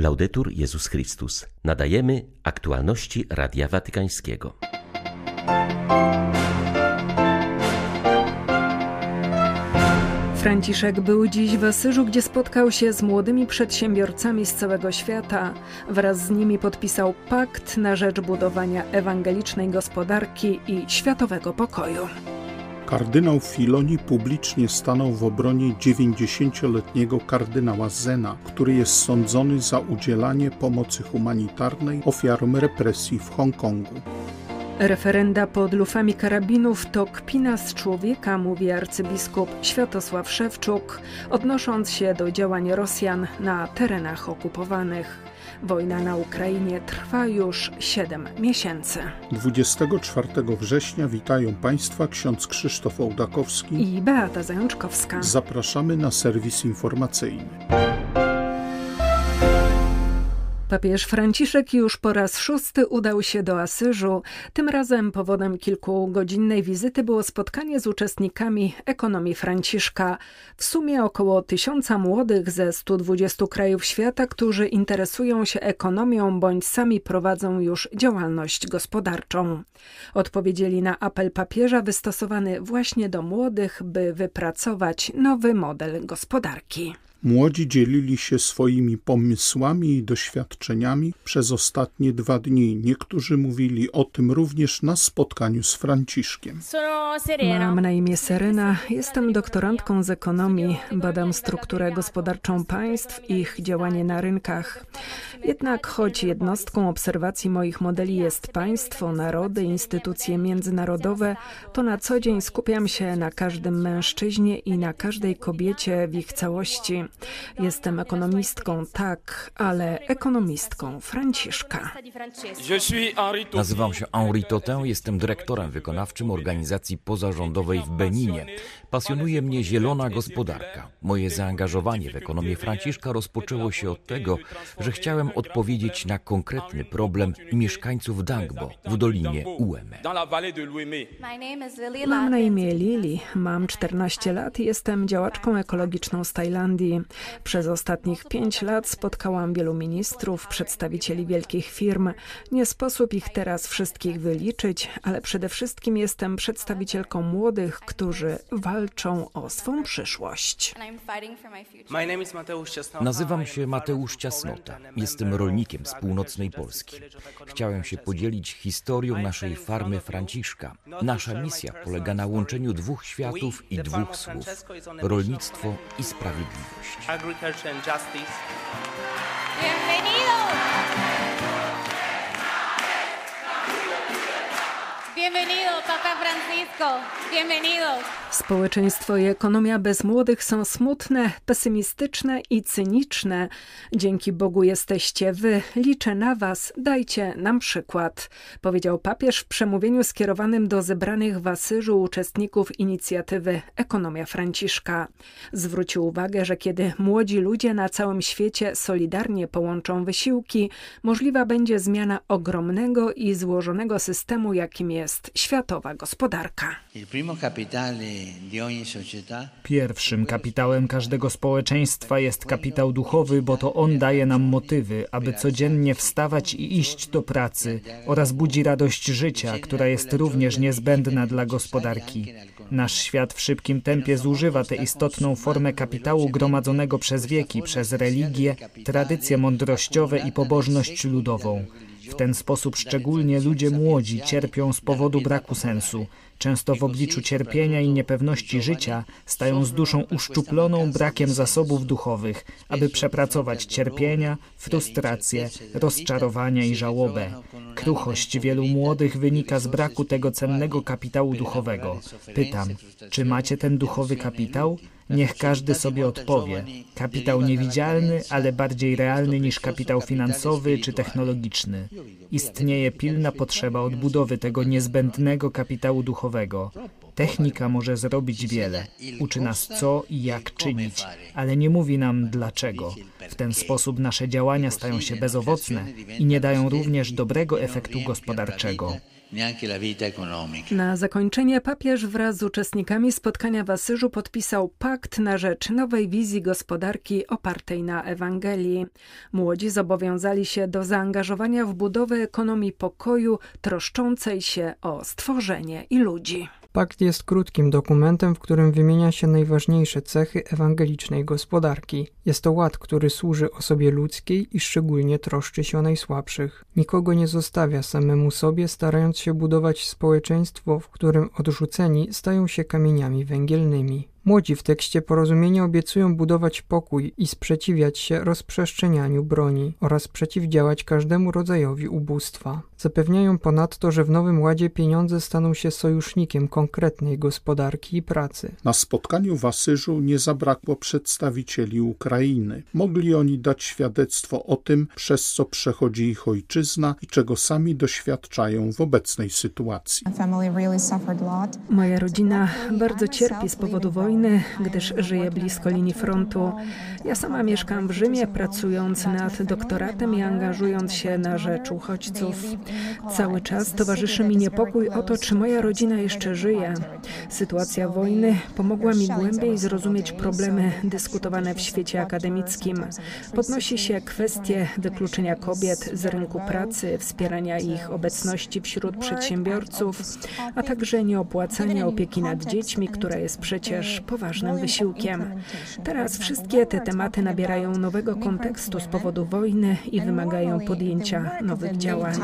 Laudetur Jezus Chrystus. Nadajemy aktualności Radia Watykańskiego. Franciszek był dziś w Asyżu, gdzie spotkał się z młodymi przedsiębiorcami z całego świata. Wraz z nimi podpisał pakt na rzecz budowania ewangelicznej gospodarki i światowego pokoju. Kardynał Filoni publicznie stanął w obronie 90-letniego kardynała Zena, który jest sądzony za udzielanie pomocy humanitarnej ofiarom represji w Hongkongu. Referenda pod lufami karabinów to kpina z człowieka, mówi arcybiskup Światosław Szewczuk, odnosząc się do działań Rosjan na terenach okupowanych. Wojna na Ukrainie trwa już 7 miesięcy. 24 września witają Państwa ksiądz Krzysztof Ołdakowski i Beata Zajączkowska. Zapraszamy na serwis informacyjny. Papież Franciszek już po raz szósty udał się do Asyżu. Tym razem powodem kilkugodzinnej wizyty było spotkanie z uczestnikami ekonomii Franciszka. W sumie około tysiąca młodych ze 120 krajów świata, którzy interesują się ekonomią bądź sami prowadzą już działalność gospodarczą. Odpowiedzieli na apel papieża wystosowany właśnie do młodych, by wypracować nowy model gospodarki. Młodzi dzielili się swoimi pomysłami i doświadczeniami przez ostatnie dwa dni. Niektórzy mówili o tym również na spotkaniu z Franciszkiem. Mam na imię Serena, jestem doktorantką z ekonomii, badam strukturę gospodarczą państw, ich działanie na rynkach. Jednak choć jednostką obserwacji moich modeli jest państwo, narody, instytucje międzynarodowe, to na co dzień skupiam się na każdym mężczyźnie i na każdej kobiecie w ich całości. Jestem ekonomistką, tak, ale ekonomistką Franciszka. Nazywam się Henri Totin, jestem dyrektorem wykonawczym organizacji pozarządowej w Beninie. Pasjonuje mnie zielona gospodarka. Moje zaangażowanie w ekonomię Franciszka rozpoczęło się od tego, że chciałem odpowiedzieć na konkretny problem mieszkańców Dangbo w dolinie Ueme. Mam na imię Lili, mam 14 lat i jestem działaczką ekologiczną z Tajlandii. Przez ostatnich pięć lat spotkałam wielu ministrów, przedstawicieli wielkich firm. Nie sposób ich teraz wszystkich wyliczyć, ale przede wszystkim jestem przedstawicielką młodych, którzy walczą o swą przyszłość. Nazywam się Mateusz Ciasnota. Jestem rolnikiem z północnej Polski. Chciałem się podzielić historią naszej farmy Franciszka. Nasza misja polega na łączeniu dwóch światów i dwóch słów: rolnictwo i sprawiedliwość. Agriculture Bienvenido. Papa Francisco. Bienvenido. Społeczeństwo i ekonomia bez młodych są smutne, pesymistyczne i cyniczne. Dzięki Bogu jesteście wy, liczę na was, dajcie nam przykład, powiedział papież w przemówieniu skierowanym do zebranych w Asyżu uczestników inicjatywy Ekonomia Franciszka. Zwrócił uwagę, że kiedy młodzi ludzie na całym świecie solidarnie połączą wysiłki, możliwa będzie zmiana ogromnego i złożonego systemu, jakim jest światowa gospodarka. Pierwszym kapitałem każdego społeczeństwa jest kapitał duchowy, bo to on daje nam motywy, aby codziennie wstawać i iść do pracy oraz budzi radość życia, która jest również niezbędna dla gospodarki. Nasz świat w szybkim tempie zużywa tę istotną formę kapitału gromadzonego przez wieki, przez religię, tradycje mądrościowe i pobożność ludową. W ten sposób szczególnie ludzie młodzi cierpią z powodu braku sensu. Często w obliczu cierpienia i niepewności życia stają z duszą uszczuploną brakiem zasobów duchowych, aby przepracować cierpienia, frustrację, rozczarowania i żałobę. Kruchość wielu młodych wynika z braku tego cennego kapitału duchowego. Pytam, czy macie ten duchowy kapitał? Niech każdy sobie odpowie. Kapitał niewidzialny, ale bardziej realny niż kapitał finansowy czy technologiczny. Istnieje pilna potrzeba odbudowy tego niezbędnego kapitału duchowego. Technika może zrobić wiele. Uczy nas co i jak czynić, ale nie mówi nam dlaczego. W ten sposób nasze działania stają się bezowocne i nie dają również dobrego efektu gospodarczego. Na zakończenie papież wraz z uczestnikami spotkania w Asyżu podpisał pakt na rzecz nowej wizji gospodarki opartej na Ewangelii. Młodzi zobowiązali się do zaangażowania w budowę ekonomii pokoju, troszczącej się o stworzenie i ludzi. Pakt jest krótkim dokumentem, w którym wymienia się najważniejsze cechy ewangelicznej gospodarki. Jest to ład, który służy osobie ludzkiej i szczególnie troszczy się o najsłabszych. Nikogo nie zostawia samemu sobie, starając się budować społeczeństwo, w którym odrzuceni stają się kamieniami węgielnymi. Młodzi w tekście porozumienia obiecują budować pokój i sprzeciwiać się rozprzestrzenianiu broni oraz przeciwdziałać każdemu rodzajowi ubóstwa. Zapewniają ponadto, że w Nowym Ładzie pieniądze staną się sojusznikiem konkretnej gospodarki i pracy. Na spotkaniu w Asyżu nie zabrakło przedstawicieli Ukrainy. Mogli oni dać świadectwo o tym, przez co przechodzi ich ojczyzna i czego sami doświadczają w obecnej sytuacji. Moja rodzina bardzo cierpi z powodu wojny wojny, gdyż żyję blisko linii frontu. Ja sama mieszkam w Rzymie, pracując nad doktoratem i angażując się na rzecz uchodźców. Cały czas towarzyszy mi niepokój o to, czy moja rodzina jeszcze żyje. Sytuacja wojny pomogła mi głębiej zrozumieć problemy dyskutowane w świecie akademickim. Podnosi się kwestie wykluczenia kobiet z rynku pracy, wspierania ich obecności wśród przedsiębiorców, a także nieopłacania opieki nad dziećmi, która jest przecież poważnym wysiłkiem. Teraz wszystkie te tematy nabierają nowego kontekstu z powodu wojny i wymagają podjęcia nowych działań.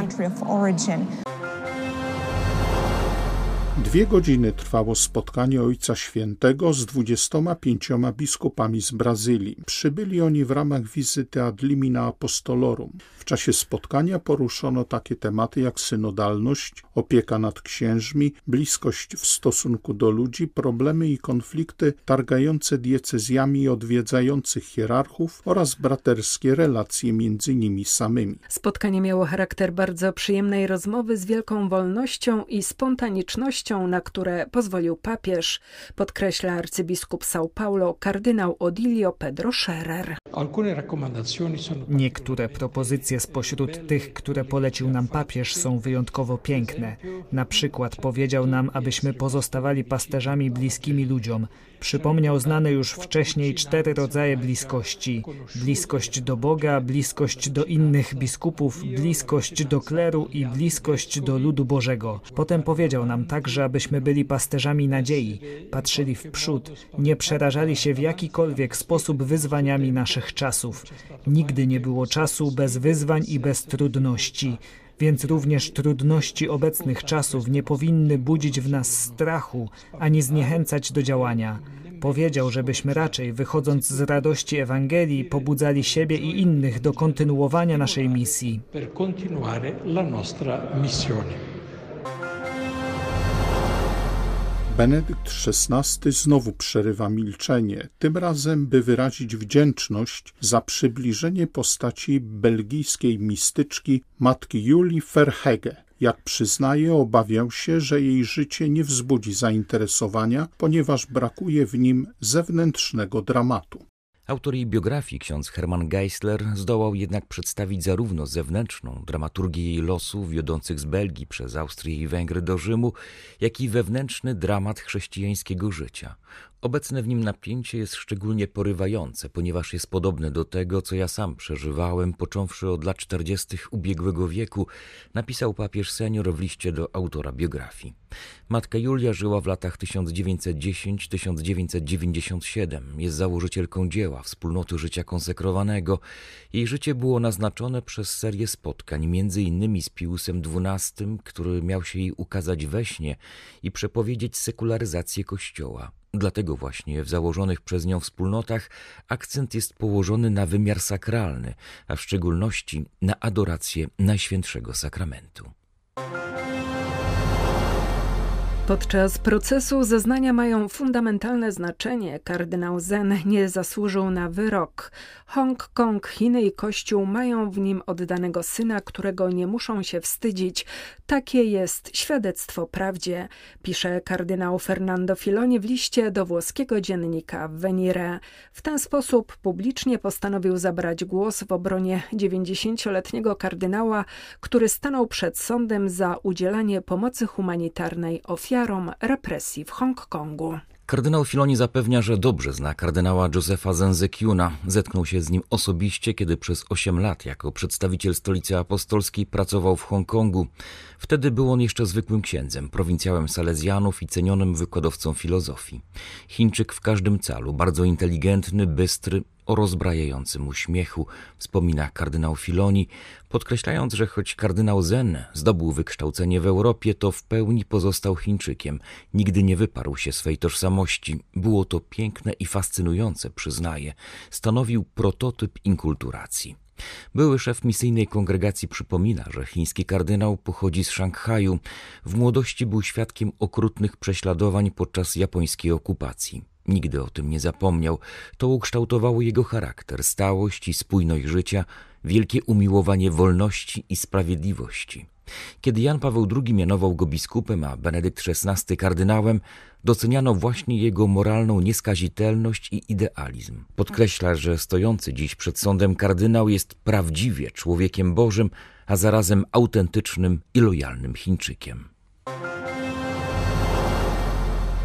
Dwie godziny trwało spotkanie Ojca Świętego z dwudziestoma pięcioma biskupami z Brazylii. Przybyli oni w ramach wizyty ad limina apostolorum. W czasie spotkania poruszono takie tematy jak synodalność, opieka nad księżmi, bliskość w stosunku do ludzi, problemy i konflikty targające diecezjami odwiedzających hierarchów oraz braterskie relacje między nimi samymi. Spotkanie miało charakter bardzo przyjemnej rozmowy z wielką wolnością i spontanicznością na które pozwolił papież, podkreśla arcybiskup São Paulo kardynał Odilio Pedro Scherer. Niektóre propozycje spośród tych, które polecił nam papież są wyjątkowo piękne. Na przykład powiedział nam, abyśmy pozostawali pasterzami bliskimi ludziom, Przypomniał znane już wcześniej cztery rodzaje bliskości: bliskość do Boga, bliskość do innych biskupów, bliskość do kleru i bliskość do ludu Bożego. Potem powiedział nam także, abyśmy byli pasterzami nadziei, patrzyli w przód, nie przerażali się w jakikolwiek sposób wyzwaniami naszych czasów. Nigdy nie było czasu bez wyzwań i bez trudności więc również trudności obecnych czasów nie powinny budzić w nas strachu ani zniechęcać do działania. Powiedział, żebyśmy raczej, wychodząc z radości Ewangelii, pobudzali siebie i innych do kontynuowania naszej misji. Per la nostra missione. Benedykt XVI znowu przerywa milczenie, tym razem by wyrazić wdzięczność za przybliżenie postaci belgijskiej mistyczki matki Julii Verhege. Jak przyznaje, obawiał się, że jej życie nie wzbudzi zainteresowania, ponieważ brakuje w nim zewnętrznego dramatu. Autor jej biografii, ksiądz Hermann Geisler, zdołał jednak przedstawić zarówno zewnętrzną dramaturgię jej losów wiodących z Belgii przez Austrię i Węgry do Rzymu, jak i wewnętrzny dramat chrześcijańskiego życia. Obecne w nim napięcie jest szczególnie porywające, ponieważ jest podobne do tego, co ja sam przeżywałem, począwszy od lat czterdziestych ubiegłego wieku, napisał papież senior w liście do autora biografii. Matka Julia żyła w latach 1910-1997. Jest założycielką dzieła Wspólnoty Życia Konsekrowanego. Jej życie było naznaczone przez serię spotkań, między innymi z Piusem XII, który miał się jej ukazać we śnie i przepowiedzieć sekularyzację Kościoła. Dlatego właśnie w założonych przez nią wspólnotach akcent jest położony na wymiar sakralny, a w szczególności na adorację Najświętszego Sakramentu. Podczas procesu zeznania mają fundamentalne znaczenie. Kardynał Zen nie zasłużył na wyrok. Hongkong, Chiny i Kościół mają w nim oddanego syna, którego nie muszą się wstydzić. Takie jest świadectwo prawdzie, pisze kardynał Fernando Filoni w liście do włoskiego dziennika Venire. W ten sposób publicznie postanowił zabrać głos w obronie 90-letniego kardynała, który stanął przed sądem za udzielanie pomocy humanitarnej ofiarom represji w Hongkongu. Kardynał Filoni zapewnia, że dobrze zna kardynała Josefa Zenzekiuna. Zetknął się z nim osobiście, kiedy przez 8 lat jako przedstawiciel stolicy apostolskiej pracował w Hongkongu. Wtedy był on jeszcze zwykłym księdzem, prowincjałem Salezjanów i cenionym wykładowcą filozofii. Chińczyk w każdym calu, bardzo inteligentny, bystry, o rozbrajającym uśmiechu, wspomina kardynał Filoni, podkreślając, że choć kardynał Zen zdobył wykształcenie w Europie, to w pełni pozostał Chińczykiem. Nigdy nie wyparł się swej tożsamości. Było to piękne i fascynujące, przyznaje. Stanowił prototyp inkulturacji. Były szef misyjnej kongregacji przypomina, że chiński kardynał pochodzi z Szanghaju. W młodości był świadkiem okrutnych prześladowań podczas japońskiej okupacji. Nigdy o tym nie zapomniał. To ukształtowało jego charakter, stałość i spójność życia, wielkie umiłowanie wolności i sprawiedliwości. Kiedy Jan Paweł II mianował go biskupem, a Benedykt XVI kardynałem, doceniano właśnie jego moralną nieskazitelność i idealizm. Podkreśla, że stojący dziś przed sądem kardynał jest prawdziwie człowiekiem Bożym, a zarazem autentycznym i lojalnym Chińczykiem.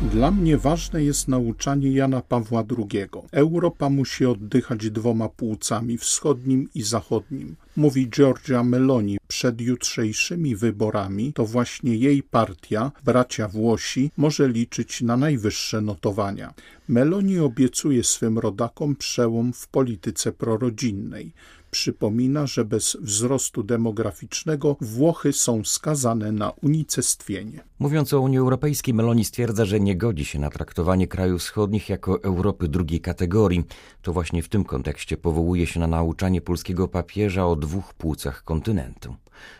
Dla mnie ważne jest nauczanie Jana Pawła II. Europa musi oddychać dwoma płucami, wschodnim i zachodnim. Mówi Giorgia Meloni, przed jutrzejszymi wyborami to właśnie jej partia, bracia Włosi, może liczyć na najwyższe notowania. Meloni obiecuje swym rodakom przełom w polityce prorodzinnej przypomina, że bez wzrostu demograficznego Włochy są skazane na unicestwienie. Mówiąc o Unii Europejskiej, Meloni stwierdza, że nie godzi się na traktowanie krajów wschodnich jako Europy drugiej kategorii. To właśnie w tym kontekście powołuje się na nauczanie polskiego papieża o dwóch płucach kontynentu.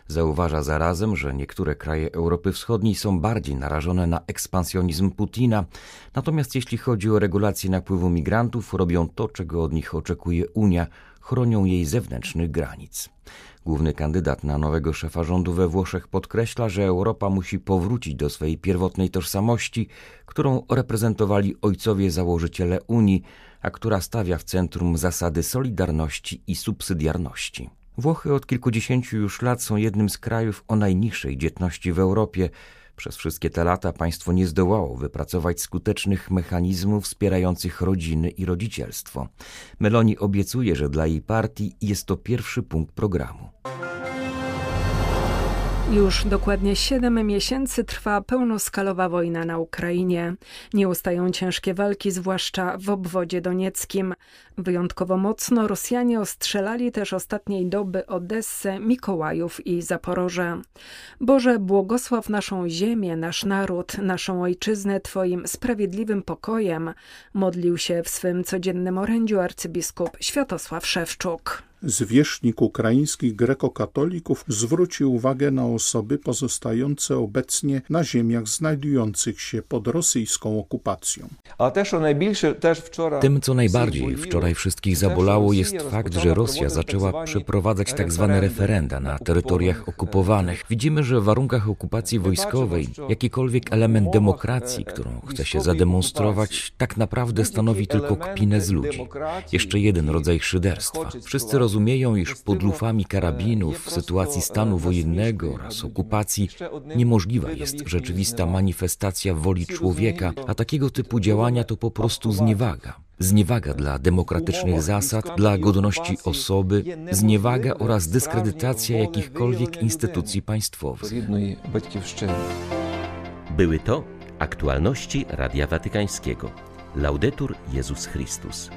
Zauważa zarazem, że niektóre kraje Europy Wschodniej są bardziej narażone na ekspansjonizm Putina, natomiast jeśli chodzi o regulację napływu migrantów, robią to, czego od nich oczekuje Unia – chronią jej zewnętrznych granic. Główny kandydat na nowego szefa rządu we Włoszech podkreśla, że Europa musi powrócić do swojej pierwotnej tożsamości, którą reprezentowali ojcowie założyciele Unii, a która stawia w centrum zasady solidarności i subsydiarności. Włochy od kilkudziesięciu już lat są jednym z krajów o najniższej dzietności w Europie, przez wszystkie te lata państwo nie zdołało wypracować skutecznych mechanizmów wspierających rodziny i rodzicielstwo. Meloni obiecuje, że dla jej partii jest to pierwszy punkt programu. Już dokładnie siedem miesięcy trwa pełnoskalowa wojna na Ukrainie. Nie ustają ciężkie walki, zwłaszcza w obwodzie donieckim. Wyjątkowo mocno Rosjanie ostrzelali też ostatniej doby Odessę, Mikołajów i Zaporoże. Boże, błogosław naszą ziemię, nasz naród, naszą ojczyznę Twoim sprawiedliwym pokojem, modlił się w swym codziennym orędziu arcybiskup Światosław Szewczuk zwierzchnik ukraińskich grekokatolików zwrócił uwagę na osoby pozostające obecnie na ziemiach znajdujących się pod rosyjską okupacją. Tym, co najbardziej wczoraj wszystkich zabolało, jest fakt, że Rosja zaczęła przeprowadzać tak zwane referenda na terytoriach okupowanych. Widzimy, że w warunkach okupacji wojskowej jakikolwiek element demokracji, którą chce się zademonstrować, tak naprawdę stanowi tylko kpinę z ludzi. Jeszcze jeden rodzaj szyderstwa. Wszyscy rozumieją, rozumieją, iż pod lufami karabinów w sytuacji stanu wojennego oraz okupacji niemożliwa jest rzeczywista manifestacja woli człowieka, a takiego typu działania to po prostu zniewaga. Zniewaga dla demokratycznych zasad, dla godności osoby, zniewaga oraz dyskredytacja jakichkolwiek instytucji państwowych. Były to aktualności Radia Watykańskiego. Laudetur Jezus Chrystus.